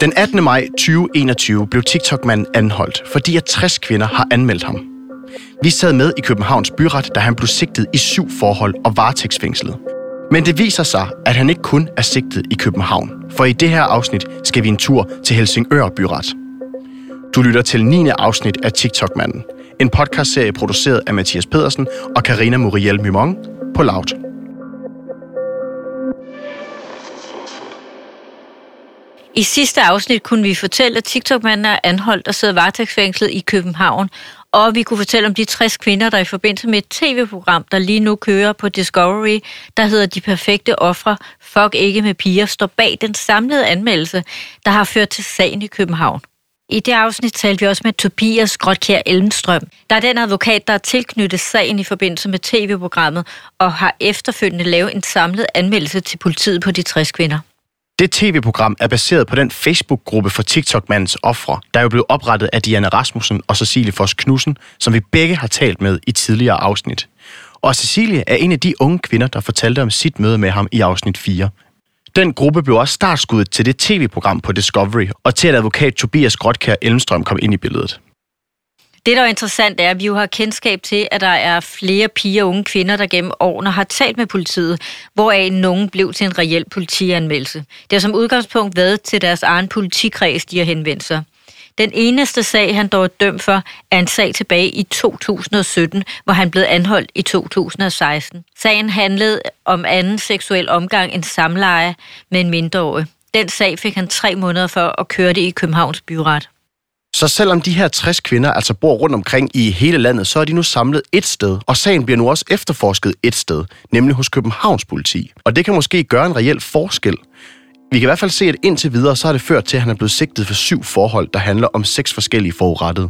Den 18. maj 2021 blev TikTok-manden anholdt, fordi at 60 kvinder har anmeldt ham. Vi sad med i Københavns byret, da han blev sigtet i syv forhold og varetægtsfængslet. Men det viser sig, at han ikke kun er sigtet i København, for i det her afsnit skal vi en tur til Helsingør Byret. Du lytter til 9. afsnit af TikTok-manden, en podcastserie produceret af Mathias Pedersen og Karina Muriel Mimong på Loud. I sidste afsnit kunne vi fortælle, at TikTok-manden er anholdt og sidder varetægtsfængslet i København, og vi kunne fortælle om de 60 kvinder, der i forbindelse med et tv-program, der lige nu kører på Discovery, der hedder De Perfekte Ofre, Fuck ikke med piger, står bag den samlede anmeldelse, der har ført til sagen i København. I det afsnit talte vi også med Tobias Grotkjær Elmstrøm, der er den advokat, der er tilknyttet sagen i forbindelse med tv-programmet, og har efterfølgende lavet en samlet anmeldelse til politiet på de 60 kvinder. Det tv-program er baseret på den Facebook-gruppe for TikTok-mandens ofre, der er jo blevet oprettet af Diana Rasmussen og Cecilie Foss Knudsen, som vi begge har talt med i tidligere afsnit. Og Cecilie er en af de unge kvinder, der fortalte om sit møde med ham i afsnit 4. Den gruppe blev også startskuddet til det tv-program på Discovery, og til at advokat Tobias Grotkær Elmstrøm kom ind i billedet. Det, der er interessant, er, at vi jo har kendskab til, at der er flere piger og unge kvinder, der gennem årene har talt med politiet, hvoraf nogen blev til en reel politianmeldelse. Det har som udgangspunkt været til deres egen politikreds, de har henvendt sig. Den eneste sag, han dog er dømt for, er en sag tilbage i 2017, hvor han blev anholdt i 2016. Sagen handlede om anden seksuel omgang end samleje med en mindreårig. Den sag fik han tre måneder for at køre det i Københavns byret. Så selvom de her 60 kvinder altså bor rundt omkring i hele landet, så er de nu samlet et sted, og sagen bliver nu også efterforsket et sted, nemlig hos Københavns politi. Og det kan måske gøre en reel forskel. Vi kan i hvert fald se, at indtil videre, så har det ført til, at han er blevet sigtet for syv forhold, der handler om seks forskellige forurettede.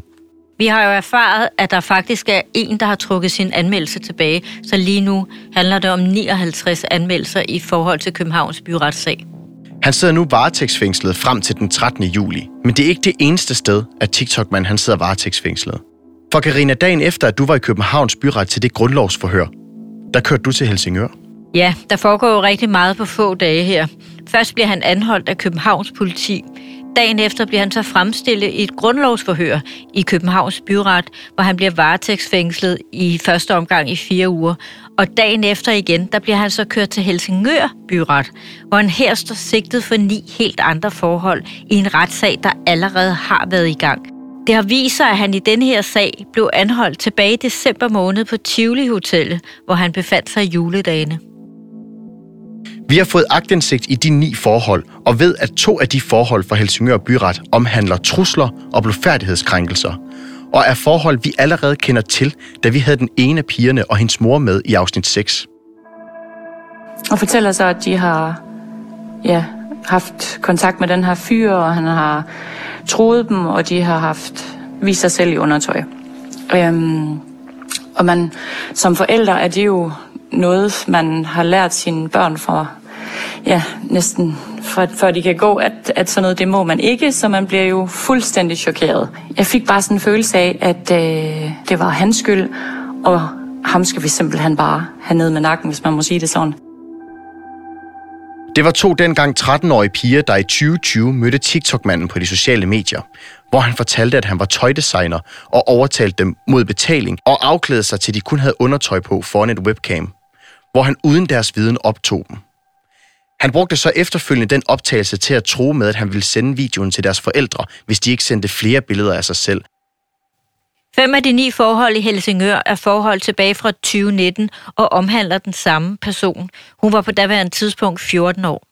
Vi har jo erfaret, at der faktisk er en, der har trukket sin anmeldelse tilbage, så lige nu handler det om 59 anmeldelser i forhold til Københavns byretssag. Han sidder nu varetægtsfængslet frem til den 13. juli. Men det er ikke det eneste sted, at TikTok-mand han sidder varetægtsfængslet. For Karina, dagen efter, at du var i Københavns byret til det grundlovsforhør, der kørte du til Helsingør. Ja, der foregår jo rigtig meget på få dage her. Først bliver han anholdt af Københavns politi. Dagen efter bliver han så fremstillet i et grundlovsforhør i Københavns byret, hvor han bliver varetægtsfængslet i første omgang i fire uger. Og dagen efter igen, der bliver han så kørt til Helsingør byret, hvor han her står sigtet for ni helt andre forhold i en retssag, der allerede har været i gang. Det har vist sig, at han i denne her sag blev anholdt tilbage i december måned på Tivoli Hotellet, hvor han befandt sig i juledagene. Vi har fået agtindsigt i de ni forhold, og ved, at to af de forhold fra Helsingør Byret omhandler trusler og blodfærdighedskrænkelser, og er forhold, vi allerede kender til, da vi havde den ene af pigerne og hendes mor med i afsnit 6. Og fortæller så, at de har ja, haft kontakt med den her fyr, og han har troet dem, og de har haft vist sig selv i undertøj. Øhm, og man, som forældre er det jo noget, man har lært sine børn for, ja, næsten for, før de kan gå, at, at sådan noget, det må man ikke, så man bliver jo fuldstændig chokeret. Jeg fik bare sådan en følelse af, at øh, det var hans skyld, og ham skal vi simpelthen bare have ned med nakken, hvis man må sige det sådan. Det var to dengang 13-årige piger, der i 2020 mødte TikTok-manden på de sociale medier, hvor han fortalte, at han var tøjdesigner og overtalte dem mod betaling og afklædede sig til, de kun havde undertøj på foran et webcam, hvor han uden deres viden optog dem. Han brugte så efterfølgende den optagelse til at tro med, at han ville sende videoen til deres forældre, hvis de ikke sendte flere billeder af sig selv. Fem af de ni forhold i Helsingør er forhold tilbage fra 2019 og omhandler den samme person. Hun var på daværende tidspunkt 14 år.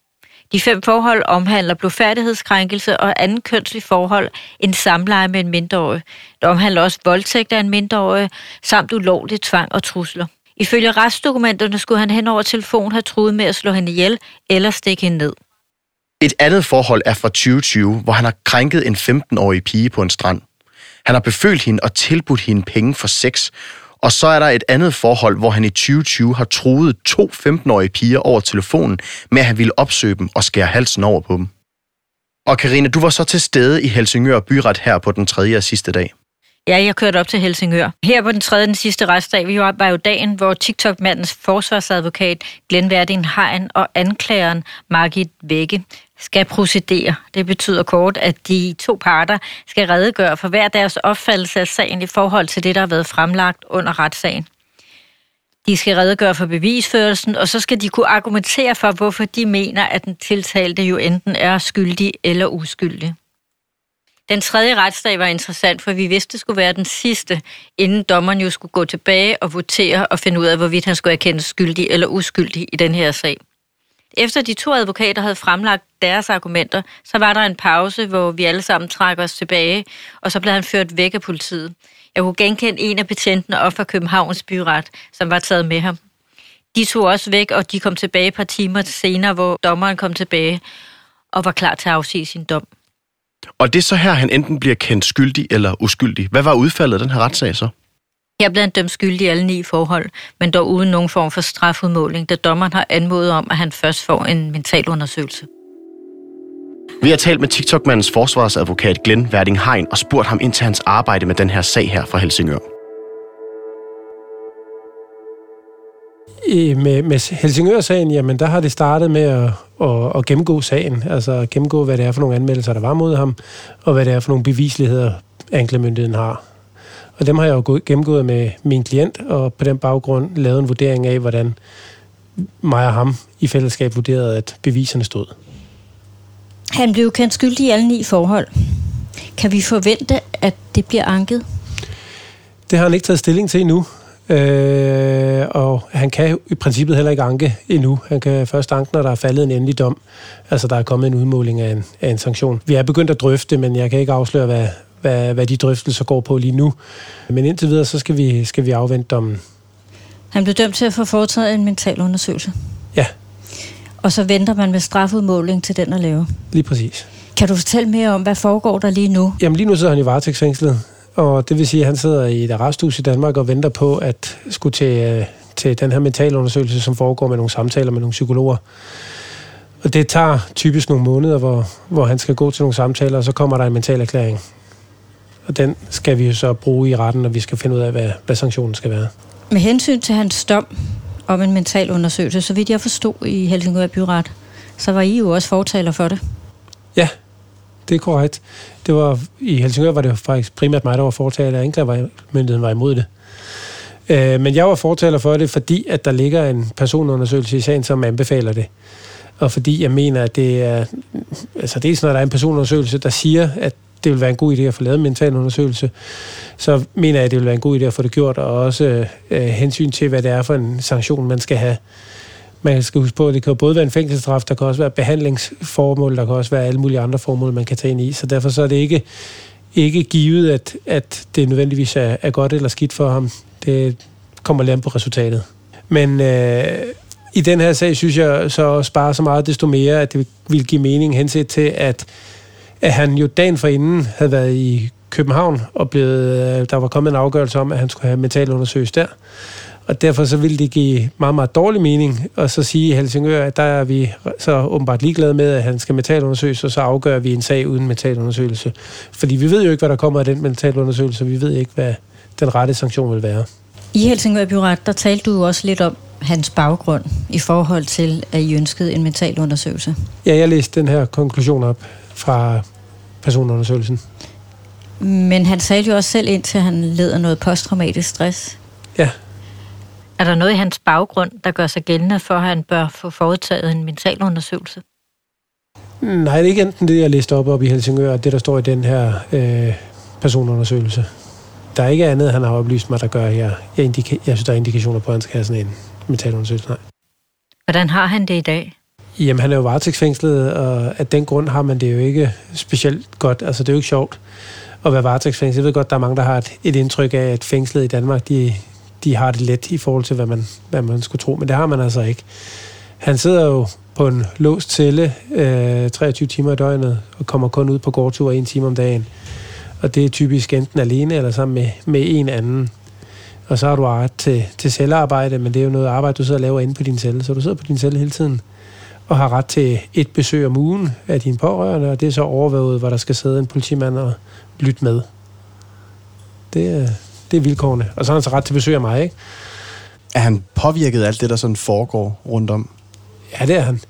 De fem forhold omhandler blodfærdighedskrænkelse og anden kønslig forhold en samleje med en mindreårig. Det omhandler også voldtægt af en mindreårig, samt ulovlig tvang og trusler. Ifølge retsdokumenterne skulle han hen over telefon have truet med at slå hende ihjel eller stikke hende ned. Et andet forhold er fra 2020, hvor han har krænket en 15-årig pige på en strand. Han har befølt hende og tilbudt hende penge for sex. Og så er der et andet forhold, hvor han i 2020 har truet to 15-årige piger over telefonen med, at han ville opsøge dem og skære halsen over på dem. Og Karina, du var så til stede i Helsingør Byret her på den tredje og sidste dag. Ja, jeg kørte op til Helsingør. Her på den tredje, den sidste retsdag, vi var jo dagen, hvor TikTok-mandens forsvarsadvokat Glenn Verdin Hein og anklageren Margit Vægge skal procedere. Det betyder kort, at de to parter skal redegøre for hver deres opfattelse af sagen i forhold til det, der har været fremlagt under retssagen. De skal redegøre for bevisførelsen, og så skal de kunne argumentere for, hvorfor de mener, at den tiltalte jo enten er skyldig eller uskyldig. Den tredje retsdag var interessant, for vi vidste, det skulle være den sidste, inden dommeren jo skulle gå tilbage og votere og finde ud af, hvorvidt han skulle erkendes skyldig eller uskyldig i den her sag. Efter de to advokater havde fremlagt deres argumenter, så var der en pause, hvor vi alle sammen trækker os tilbage, og så blev han ført væk af politiet. Jeg kunne genkende en af betjentene op fra Københavns byret, som var taget med ham. De tog også væk, og de kom tilbage et par timer senere, hvor dommeren kom tilbage og var klar til at afsige sin dom. Og det er så her, han enten bliver kendt skyldig eller uskyldig. Hvad var udfaldet af den her retssag så? Her blev dømt skyldig i alle ni forhold, men dog uden nogen form for strafudmåling, da dommeren har anmodet om, at han først får en mentalundersøgelse. Vi har talt med TikTok-mandens forsvarsadvokat Glenn Verding Hein og spurgt ham ind til hans arbejde med den her sag her fra Helsingør. I, med, med Helsingør-sagen, jamen der har det startet med at, at, at gennemgå sagen, altså at gennemgå, hvad det er for nogle anmeldelser, der var mod ham, og hvad det er for nogle bevisligheder, anklagemyndigheden har. Og dem har jeg jo gennemgået med min klient, og på den baggrund lavet en vurdering af, hvordan mig og ham i fællesskab vurderede, at beviserne stod. Han blev kendt skyldig i alle ni forhold. Kan vi forvente, at det bliver anket? Det har han ikke taget stilling til endnu. Øh, og han kan i princippet heller ikke anke endnu. Han kan først anke, når der er faldet en endelig dom. Altså, der er kommet en udmåling af en, af en sanktion. Vi er begyndt at drøfte, men jeg kan ikke afsløre, hvad, hvad, hvad de drøftelser går på lige nu. Men indtil videre, så skal vi, skal vi afvente dommen. Han blev dømt til at få foretaget en mental undersøgelse. Ja. Og så venter man med strafudmåling til den at lave. Lige præcis. Kan du fortælle mere om, hvad foregår der lige nu? Jamen lige nu sidder han i varetægtsfængslet, og det vil sige, at han sidder i et arresthus i Danmark og venter på at skulle til, øh, til den her mentalundersøgelse, som foregår med nogle samtaler med nogle psykologer. Og det tager typisk nogle måneder, hvor, hvor han skal gå til nogle samtaler, og så kommer der en mental erklæring. Og den skal vi jo så bruge i retten, når vi skal finde ud af, hvad, hvad sanktionen skal være. Med hensyn til hans dom om en mental undersøgelse, så vidt jeg forstod i Helsingør Byret, så var I jo også fortaler for det. Ja, det er korrekt. Det var, I Helsingør var det faktisk primært mig, der var fortaler. Anklagemyndigheden var imod det. Øh, men jeg var fortaler for det, fordi at der ligger en personundersøgelse i sagen, som anbefaler det. Og fordi jeg mener, at det er... Altså dels når der er en personundersøgelse, der siger, at det vil være en god idé at få lavet en mental undersøgelse, så mener jeg, at det vil være en god idé at få det gjort, og også øh, hensyn til, hvad det er for en sanktion, man skal have. Man skal huske på, at det kan jo både være en fængselsstraf, der kan også være behandlingsformål, der kan også være alle mulige andre formål, man kan tage ind i. Så derfor så er det ikke, ikke givet, at, at det nødvendigvis er, er godt eller skidt for ham. Det kommer lidt på resultatet. Men øh, i den her sag synes jeg så spare så meget, desto mere, at det vil give mening henset til, at at han jo dagen forinden havde været i København, og blevet, øh, der var kommet en afgørelse om, at han skulle have mentalundersøgelse der. Og derfor så ville det give meget, meget dårlig mening at så sige i Helsingør, at der er vi så åbenbart ligeglade med, at han skal mentalundersøges, og så afgør vi en sag uden mentalundersøgelse. Fordi vi ved jo ikke, hvad der kommer af den mentalundersøgelse, vi ved ikke, hvad den rette sanktion vil være. I Helsingør Byret, der talte du også lidt om hans baggrund i forhold til, at I ønskede en mentalundersøgelse. Ja, jeg læste den her konklusion op fra personundersøgelsen. Men han sagde jo også selv ind til, at han led af noget posttraumatisk stress. Ja. Er der noget i hans baggrund, der gør sig gældende for, at han bør få foretaget en mentalundersøgelse? Nej, det er ikke enten det, jeg læste op op i Helsingør, og det, der står i den her øh, personundersøgelse. Der er ikke andet, han har oplyst mig, der gør, at jeg, jeg, indika- jeg synes, der er indikationer på, at han skal have sådan en mentalundersøgelse. Nej. Hvordan har han det i dag? Jamen, han er jo varetægtsfængslet, og af den grund har man det jo ikke specielt godt. Altså, det er jo ikke sjovt at være varetægtsfængslet. Jeg ved godt, der er mange, der har et, et indtryk af, at fængslet i Danmark, de, de har det let i forhold til, hvad man, hvad man skulle tro. Men det har man altså ikke. Han sidder jo på en låst celle øh, 23 timer i døgnet, og kommer kun ud på gårdtur en time om dagen. Og det er typisk enten alene eller sammen med, med en anden. Og så har du ret til, til cellearbejde, men det er jo noget arbejde, du sidder og laver inde på din celle. Så du sidder på din celle hele tiden og har ret til et besøg om ugen af dine pårørende, og det er så overvåget, hvor der skal sidde en politimand og lytte med. Det, er, det er vilkårene. Og så har han så ret til besøg af mig, ikke? Er han påvirket af alt det, der sådan foregår rundt om? Ja, det er han.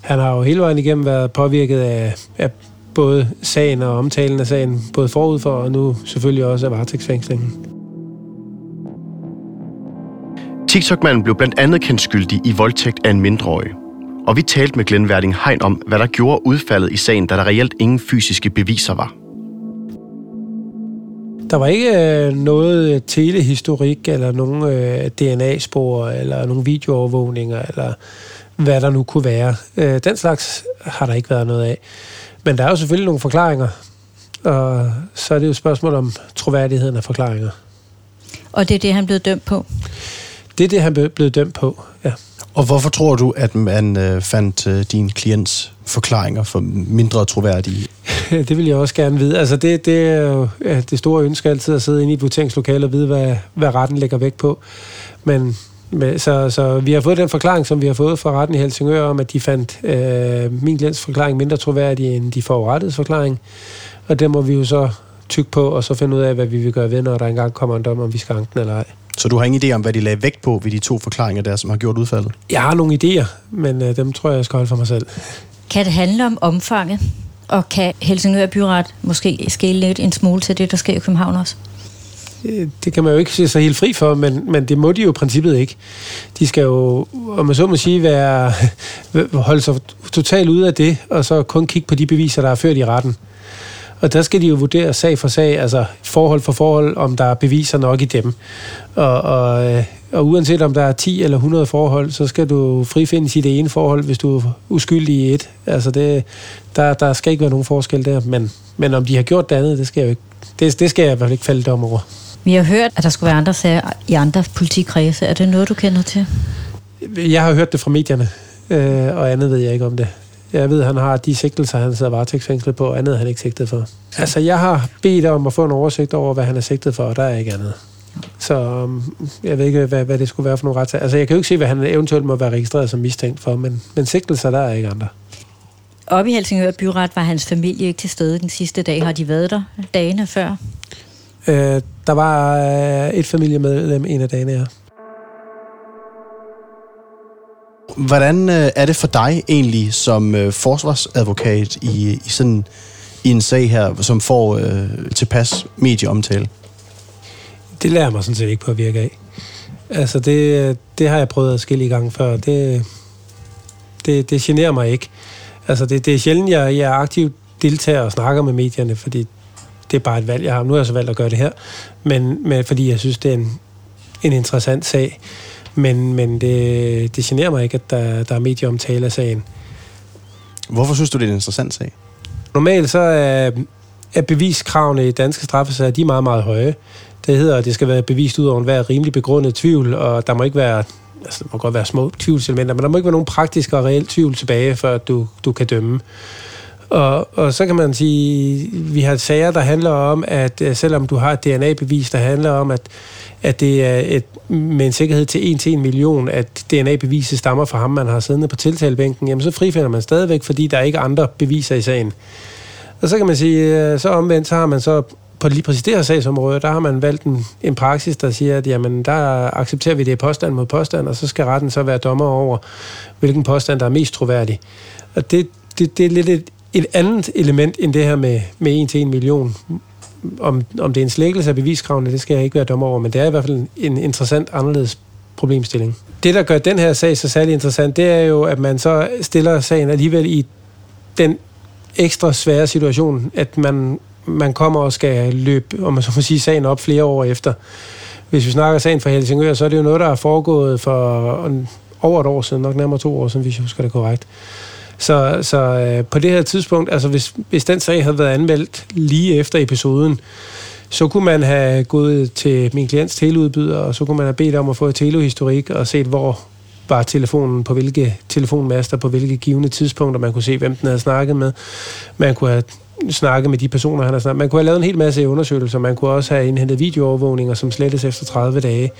Han har jo hele vejen igennem været påvirket af, af både sagen og omtalen af sagen, både forud for og nu selvfølgelig også af varetægtsfængslingen. TikTok-manden blev blandt andet kendt skyldig i voldtægt af en mindreårig. Og vi talte med Glenn Verding Hein om, hvad der gjorde udfaldet i sagen, da der reelt ingen fysiske beviser var. Der var ikke øh, noget øh, telehistorik, eller nogen øh, DNA-spor, eller nogle videoovervågninger, eller hvad der nu kunne være. Øh, den slags har der ikke været noget af. Men der er jo selvfølgelig nogle forklaringer, og så er det jo et spørgsmål om troværdigheden af forklaringer. Og det er det, han blev dømt på? Det er det, han blev dømt på, ja. Og hvorfor tror du, at man øh, fandt øh, din klients forklaringer for mindre troværdige? det vil jeg også gerne vide. Altså det, det er jo ja, det store ønske altid at sidde inde i et voteringslokale og vide, hvad, hvad retten lægger vægt på. Men så, så vi har fået den forklaring, som vi har fået fra retten i Helsingør, om at de fandt øh, min klients forklaring mindre troværdig end de forurettedes forklaring. Og det må vi jo så tykke på, og så finde ud af, hvad vi vil gøre ved, når der engang kommer en dom, om vi skal anke den eller ej. Så du har ingen idé om, hvad de lagde vægt på ved de to forklaringer der, som har gjort udfaldet? Jeg har nogle idéer, men øh, dem tror jeg, jeg skal holde for mig selv. Kan det handle om omfanget? Og kan Helsingør Byret måske skille lidt en smule til det, der sker i København også? Øh, det kan man jo ikke se sig helt fri for, men, men det må de jo i princippet ikke. De skal jo, om man så må sige, være, holde sig totalt ude af det, og så kun kigge på de beviser, der er ført i retten. Og der skal de jo vurdere sag for sag, altså forhold for forhold, om der er beviser nok i dem. Og, og, øh, og uanset om der er 10 eller 100 forhold, så skal du frifindes i det ene forhold, hvis du er uskyldig i et. Altså det, der, der skal ikke være nogen forskel der, men, men om de har gjort det andet, det skal jeg jo ikke, det, det skal jeg i hvert fald ikke falde dom over. Vi har hørt, at der skulle være andre sager i andre politikredse. Er det noget, du kender til? Jeg har hørt det fra medierne, øh, og andet ved jeg ikke om det. Jeg ved, han har de sigtelser, han sidder varetægtsfængslet på, andet er han ikke sigtet for. Altså, jeg har bedt om at få en oversigt over, hvad han er sigtet for, og der er ikke andet. Så um, jeg ved ikke, hvad, hvad det skulle være for nogle retssager. Altså, jeg kan jo ikke se, hvad han eventuelt må være registreret som mistænkt for, men, men sigtelser, der er ikke andre. Oppe i Helsingør Byret var hans familie ikke til stede den sidste dag. Har de været der dagene før? Øh, der var øh, et familiemedlem en af dagene, ja. Hvordan øh, er det for dig egentlig som øh, forsvarsadvokat i, i sådan i en sag her, som får øh, tilpas medieomtale? Det lærer mig sådan set ikke på at virke af. Altså, det, det har jeg prøvet at skille i gang før. Det, det, det generer mig ikke. Altså, det, det er sjældent, jeg, jeg er aktiv deltager og snakker med medierne, fordi det er bare et valg, jeg har. Nu har jeg så valgt at gøre det her, men, men fordi jeg synes, det er en, en interessant sag. Men, men det, det generer mig ikke, at der, der er medieomtale af sagen. Hvorfor synes du, det er en interessant sag? Normalt så er, er beviskravene i danske straffesager, de er meget, meget høje. Det hedder, at det skal være bevist ud over enhver rimelig begrundet tvivl, og der må ikke være, altså der må godt være små tvivlselementer, men der må ikke være nogen praktisk og reelt tvivl tilbage, før du, du kan dømme. Og, og så kan man sige, vi har sager, der handler om, at øh, selvom du har et DNA-bevis, der handler om, at, at det er et, med en sikkerhed til 1 til 1 million, at DNA-beviset stammer fra ham, man har siddende på tiltalebænken, jamen så frifinder man stadigvæk, fordi der er ikke andre beviser i sagen. Og så kan man sige, øh, så omvendt, så har man så på lige præcis det her sagsområde, der har man valgt en, en praksis, der siger, at jamen, der accepterer vi det påstand mod påstand, og så skal retten så være dommer over, hvilken påstand, der er mest troværdig. Og det, det, det er lidt et, et andet element end det her med, med 1 til 1 million. Om, om det er en slækkelse af beviskravene, det skal jeg ikke være dommer over, men det er i hvert fald en interessant anderledes problemstilling. Det, der gør den her sag så særlig interessant, det er jo, at man så stiller sagen alligevel i den ekstra svære situation, at man, man kommer og skal løbe, om man så må sige, sagen op flere år efter. Hvis vi snakker sagen fra Helsingør, så er det jo noget, der er foregået for over et år siden, nok nærmere to år siden, hvis jeg husker det korrekt. Så, så øh, på det her tidspunkt, altså hvis, hvis den sag havde været anmeldt lige efter episoden, så kunne man have gået til min klients teleudbyder, og så kunne man have bedt om at få et telehistorik og set, hvor var telefonen på hvilke telefonmaster, på hvilke givende tidspunkter, man kunne se, hvem den havde snakket med. Man kunne have snakket med de personer, han har snakket Man kunne have lavet en hel masse undersøgelser. Man kunne også have indhentet videoovervågninger, som slettes efter 30 dage.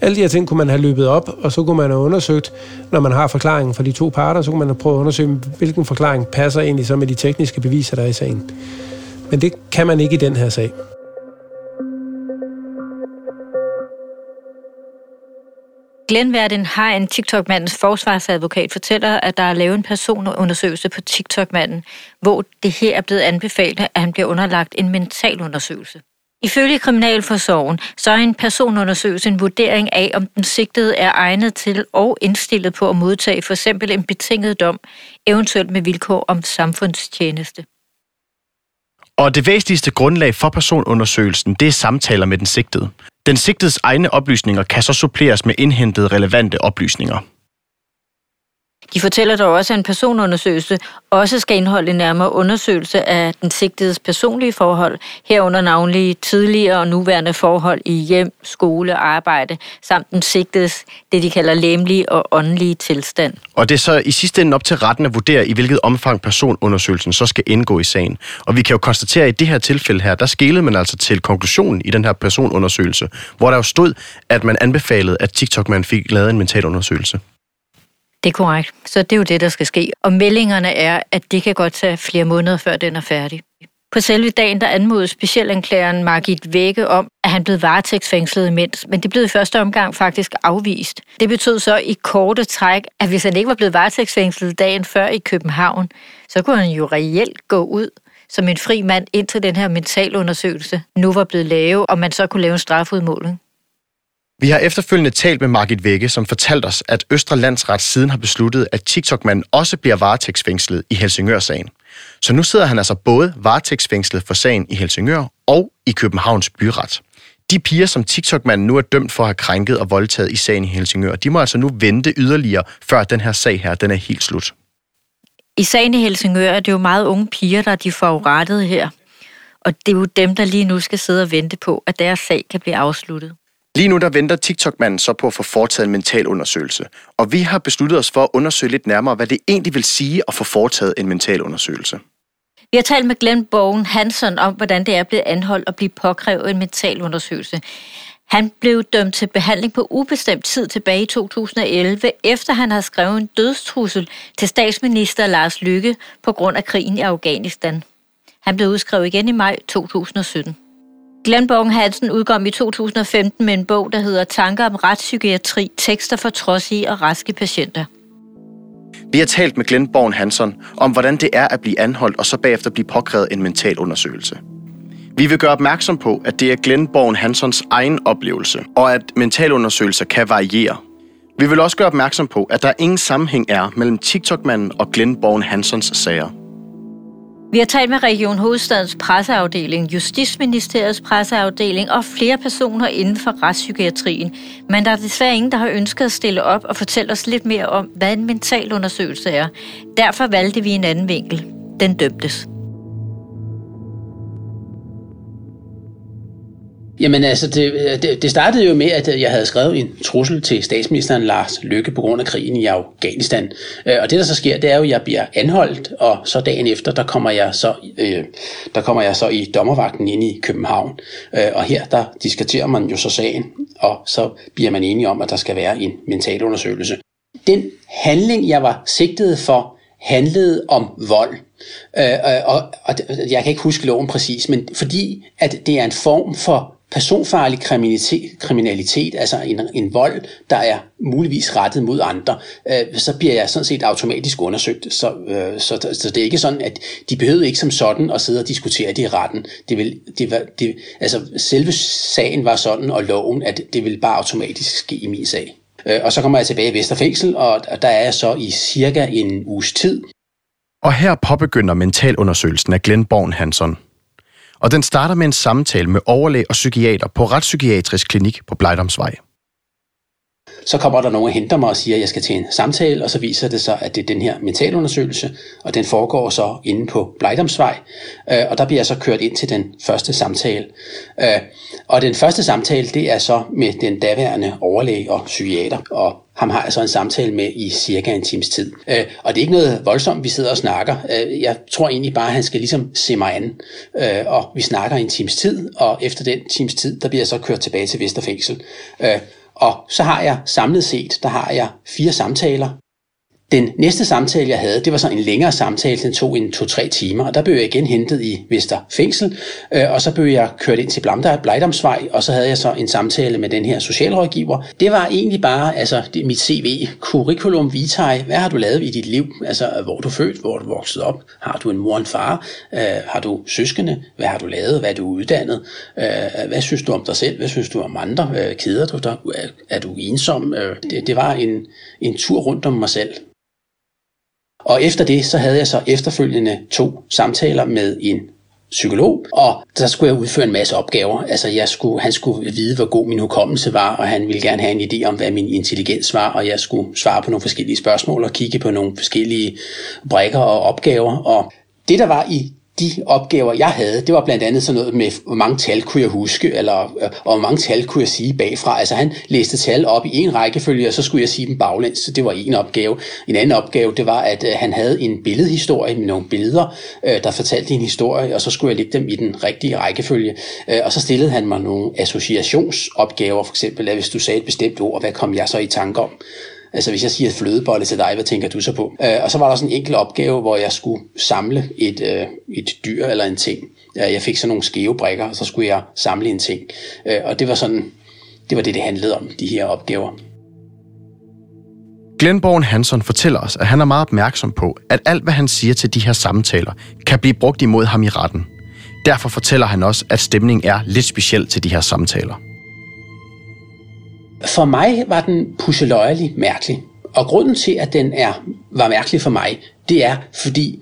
Alle de her ting kunne man have løbet op, og så kunne man have undersøgt, når man har forklaringen fra de to parter, så kunne man have prøvet at undersøge, hvilken forklaring passer egentlig så med de tekniske beviser, der er i sagen. Men det kan man ikke i den her sag. Glenn Verden har en TikTok-mandens forsvarsadvokat fortæller, at der er lavet en personundersøgelse på TikTok-manden, hvor det her er blevet anbefalet, at han bliver underlagt en mental undersøgelse. Ifølge Kriminalforsorgen så er en personundersøgelse en vurdering af, om den sigtede er egnet til og indstillet på at modtage for eksempel en betinget dom, eventuelt med vilkår om samfundstjeneste. Og det væsentligste grundlag for personundersøgelsen, det er samtaler med den sigtede. Den sigtedes egne oplysninger kan så suppleres med indhentede relevante oplysninger. De fortæller dog også, at en personundersøgelse også skal indeholde en nærmere undersøgelse af den sigtedes personlige forhold, herunder navnlig tidligere og nuværende forhold i hjem, skole og arbejde, samt den sigtedes, det de kalder læmlige og åndelige tilstand. Og det er så i sidste ende op til retten at vurdere, i hvilket omfang personundersøgelsen så skal indgå i sagen. Og vi kan jo konstatere, at i det her tilfælde her, der skælede man altså til konklusionen i den her personundersøgelse, hvor der jo stod, at man anbefalede, at TikTok-man fik lavet en mentalundersøgelse. Det er korrekt. Så det er jo det, der skal ske. Og meldingerne er, at det kan godt tage flere måneder, før den er færdig. På selve dagen, der anmodede specialanklageren Margit Vække om, at han blev varetægtsfængslet imens, men det blev i første omgang faktisk afvist. Det betød så i korte træk, at hvis han ikke var blevet varetægtsfængslet dagen før i København, så kunne han jo reelt gå ud som en fri mand, indtil den her mentalundersøgelse nu var blevet lavet, og man så kunne lave en strafudmåling. Vi har efterfølgende talt med Margit Vække, som fortalte os, at Østre Landsret siden har besluttet, at TikTok-manden også bliver varetægtsfængslet i Helsingør-sagen. Så nu sidder han altså både varetægtsfængslet for sagen i Helsingør og i Københavns byret. De piger, som TikTok-manden nu er dømt for at have krænket og voldtaget i sagen i Helsingør, de må altså nu vente yderligere, før den her sag her, den er helt slut. I sagen i Helsingør er det jo meget unge piger, der er de forurettede her. Og det er jo dem, der lige nu skal sidde og vente på, at deres sag kan blive afsluttet. Lige nu der venter TikTok-manden så på at få foretaget en mental undersøgelse, og vi har besluttet os for at undersøge lidt nærmere, hvad det egentlig vil sige at få foretaget en mental undersøgelse. Vi har talt med Glenn Bogen Hansen om, hvordan det er blevet anholdt og blive påkrævet en mental undersøgelse. Han blev dømt til behandling på ubestemt tid tilbage i 2011, efter han har skrevet en dødstrussel til statsminister Lars Lykke på grund af krigen i Afghanistan. Han blev udskrevet igen i maj 2017. Glenn Borgen Hansen udkom i 2015 med en bog, der hedder Tanker om retspsykiatri, tekster for trodsige og raske patienter. Vi har talt med Glenn Borgen Hansen om, hvordan det er at blive anholdt og så bagefter blive påkrævet en mental undersøgelse. Vi vil gøre opmærksom på, at det er Glenn Borgen Hansons egen oplevelse, og at mentalundersøgelser kan variere. Vi vil også gøre opmærksom på, at der ingen sammenhæng er mellem TikTok-manden og Glenn Borgen Hansons sager. Vi har talt med Region Hovedstadens presseafdeling, Justitsministeriets presseafdeling og flere personer inden for retspsykiatrien. Men der er desværre ingen, der har ønsket at stille op og fortælle os lidt mere om, hvad en mental undersøgelse er. Derfor valgte vi en anden vinkel. Den dømtes. Jamen altså, det, øh, det, det startede jo med, at øh, jeg havde skrevet en trussel til statsministeren Lars Lykke på grund af krigen i Afghanistan. Øh, og det, der så sker, det er jo, at jeg bliver anholdt, og så dagen efter, der kommer jeg så, øh, der kommer jeg så i dommervagten ind i København. Og her, der diskuterer man jo så sagen, og så bliver man enige om, at der skal være en mentalundersøgelse. Den handling, jeg var sigtet for, handlede om vold. Øh, og, og jeg kan ikke huske loven præcis, men fordi at det er en form for personfarlig kriminalitet, kriminalitet altså en, en vold, der er muligvis rettet mod andre, øh, så bliver jeg sådan set automatisk undersøgt. Så, øh, så, så det er ikke sådan, at de behøvede ikke som sådan at sidde og diskutere det i retten. Det vil, det var, det, altså selve sagen var sådan, og loven, at det vil bare automatisk ske i min sag. Øh, og så kommer jeg tilbage i Vesterfængsel, og der er jeg så i cirka en uges tid. Og her påbegynder mentalundersøgelsen af Glenn Born Hansen og den starter med en samtale med overlæge og psykiater på Retspsykiatrisk Klinik på Blejdomsvej. Så kommer der nogen og henter mig og siger, at jeg skal til en samtale, og så viser det sig, at det er den her mentalundersøgelse, og den foregår så inde på Blejdomsvej, øh, og der bliver jeg så kørt ind til den første samtale. Øh, og den første samtale, det er så med den daværende overlæge og psykiater, og ham har jeg så en samtale med i cirka en times tid. Øh, og det er ikke noget voldsomt, vi sidder og snakker. Øh, jeg tror egentlig bare, at han skal ligesom se mig an. Øh, og vi snakker en times tid, og efter den times tid, der bliver jeg så kørt tilbage til Vesterfængsel. Øh, og så har jeg samlet set, der har jeg fire samtaler. Den næste samtale, jeg havde, det var så en længere samtale, den tog en to-tre timer, og der blev jeg igen hentet i Vester Fængsel, øh, og så blev jeg kørt ind til Blejdomsvej, og så havde jeg så en samtale med den her socialrådgiver. Det var egentlig bare altså, det, mit CV, curriculum vitae, hvad har du lavet i dit liv? Altså, hvor er du født, hvor er du vokset op? Har du en mor og en far? Øh, har du søskende? Hvad har du lavet? Hvad er du uddannet? Øh, hvad synes du om dig selv? Hvad synes du om andre? Øh, keder du dig? Er, er du ensom? Øh, det, det var en, en tur rundt om mig selv. Og efter det, så havde jeg så efterfølgende to samtaler med en psykolog, og så skulle jeg udføre en masse opgaver. Altså jeg skulle, han skulle vide, hvor god min hukommelse var, og han ville gerne have en idé om, hvad min intelligens var, og jeg skulle svare på nogle forskellige spørgsmål og kigge på nogle forskellige brækker og opgaver. Og det, der var i de opgaver, jeg havde, det var blandt andet sådan noget med, hvor mange tal kunne jeg huske, eller øh, og hvor mange tal kunne jeg sige bagfra. Altså han læste tal op i en rækkefølge, og så skulle jeg sige dem baglæns, så det var en opgave. En anden opgave, det var, at øh, han havde en billedhistorie med nogle billeder, øh, der fortalte en historie, og så skulle jeg lægge dem i den rigtige rækkefølge. Øh, og så stillede han mig nogle associationsopgaver, for eksempel, at hvis du sagde et bestemt ord, hvad kom jeg så i tanke om? Altså hvis jeg siger flødebolle til dig, hvad tænker du så på? Øh, og så var der sådan en enkelt opgave, hvor jeg skulle samle et, øh, et dyr eller en ting. Øh, jeg fik sådan nogle skæve brækker, og så skulle jeg samle en ting. Øh, og det var sådan, det var det, det handlede om, de her opgaver. Glenn Hansen fortæller os, at han er meget opmærksom på, at alt, hvad han siger til de her samtaler, kan blive brugt imod ham i retten. Derfor fortæller han også, at stemningen er lidt speciel til de her samtaler. For mig var den pusseløjelig mærkelig. Og grunden til, at den er, var mærkelig for mig, det er, fordi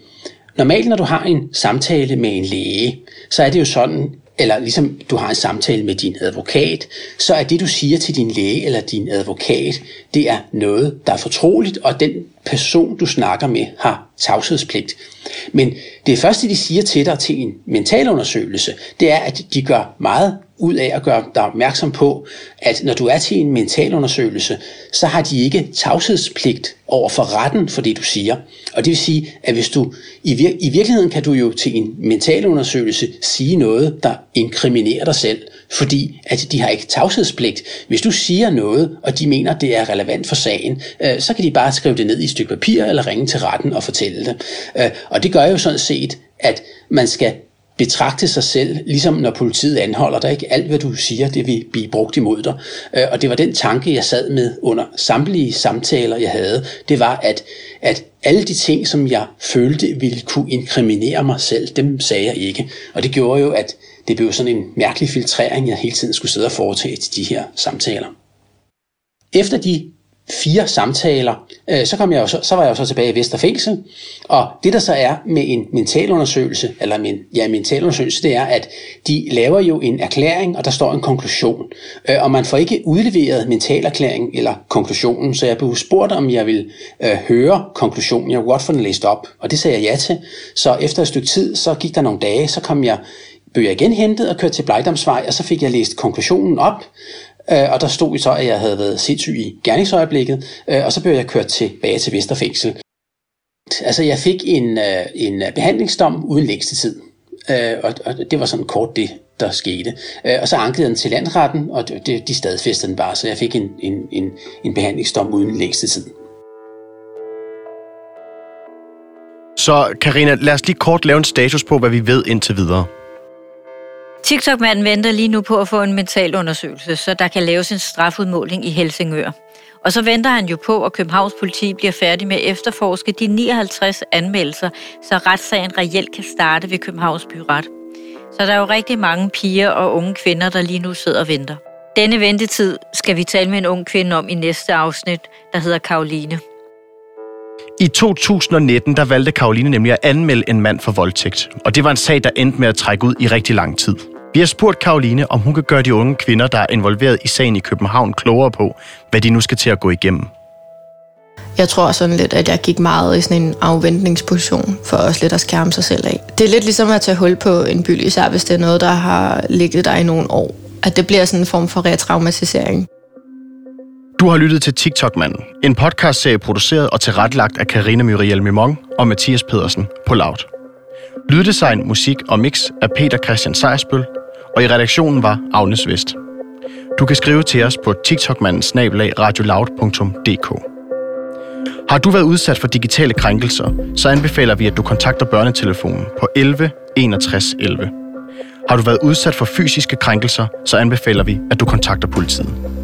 normalt, når du har en samtale med en læge, så er det jo sådan, eller ligesom du har en samtale med din advokat, så er det, du siger til din læge eller din advokat, det er noget, der er fortroligt, og den person, du snakker med, har tavshedspligt. Men det første, de siger til dig til en mentalundersøgelse, det er, at de gør meget ud af at gøre dig opmærksom på, at når du er til en mentalundersøgelse, så har de ikke tavshedspligt over for retten for det, du siger. Og det vil sige, at hvis du i, vir- i virkeligheden kan du jo til en mentalundersøgelse sige noget, der inkriminerer dig selv, fordi at de har ikke tavshedspligt. Hvis du siger noget, og de mener, det er relevant for sagen, øh, så kan de bare skrive det ned i et stykke papir eller ringe til retten og fortælle det. Øh, og det gør jo sådan set, at man skal betragte sig selv, ligesom når politiet anholder dig. Ikke? Alt, hvad du siger, det vil blive brugt imod dig. Øh, og det var den tanke, jeg sad med under samtlige samtaler, jeg havde. Det var, at, at alle de ting, som jeg følte ville kunne inkriminere mig selv, dem sagde jeg ikke. Og det gjorde jo, at det blev sådan en mærkelig filtrering, jeg hele tiden skulle sidde og foretage til de her samtaler. Efter de fire samtaler, øh, så, kom jeg jo så, så var jeg jo så tilbage i Vesterfængsel, og det der så er med en mentalundersøgelse, eller min, ja, mentalundersøgelse, det er, at de laver jo en erklæring, og der står en konklusion, øh, og man får ikke udleveret mentalerklæringen eller konklusionen, så jeg blev spurgt, om jeg ville øh, høre konklusionen, jeg kunne godt få den læst op, og det sagde jeg ja til, så efter et stykke tid, så gik der nogle dage, så kom jeg blev jeg igen hentet og kørt til Blejdomsvej, og så fik jeg læst konklusionen op, øh, og der stod så, at jeg havde været sindssyg i gerningsøjeblikket, øh, og så blev jeg kørt tilbage til Vesterfængsel. Altså, jeg fik en, øh, en behandlingsdom uden længste og, og det var sådan kort det, der skete. og så ankede den til landretten, og det, de stadfæstede den bare, så jeg fik en, en, en, en behandlingsdom uden længste tid. Så Karina, lad os lige kort lave en status på, hvad vi ved indtil videre. TikTok-manden venter lige nu på at få en mental undersøgelse, så der kan laves en strafudmåling i Helsingør. Og så venter han jo på, at Københavns politi bliver færdig med at efterforske de 59 anmeldelser, så retssagen reelt kan starte ved Københavns Byret. Så der er jo rigtig mange piger og unge kvinder, der lige nu sidder og venter. Denne ventetid skal vi tale med en ung kvinde om i næste afsnit, der hedder Karoline. I 2019 der valgte Karoline nemlig at anmelde en mand for voldtægt, og det var en sag, der endte med at trække ud i rigtig lang tid. Vi har spurgt Karoline, om hun kan gøre de unge kvinder, der er involveret i sagen i København, klogere på, hvad de nu skal til at gå igennem. Jeg tror sådan lidt, at jeg gik meget i sådan en afventningsposition for også lidt at skærme sig selv af. Det er lidt ligesom at tage hul på en byld, især hvis det er noget, der har ligget der i nogle år. At det bliver sådan en form for retraumatisering. Du har lyttet til TikTok-manden, en podcastserie produceret og tilrettelagt af Karina Muriel Mimong og Mathias Pedersen på Loud. Lyddesign, musik og mix af Peter Christian Sejersbøl, og i redaktionen var Agnes Vest. Du kan skrive til os på tiktokmanden radioloud.dk. Har du været udsat for digitale krænkelser, så anbefaler vi, at du kontakter børnetelefonen på 11 61 11. Har du været udsat for fysiske krænkelser, så anbefaler vi, at du kontakter politiet.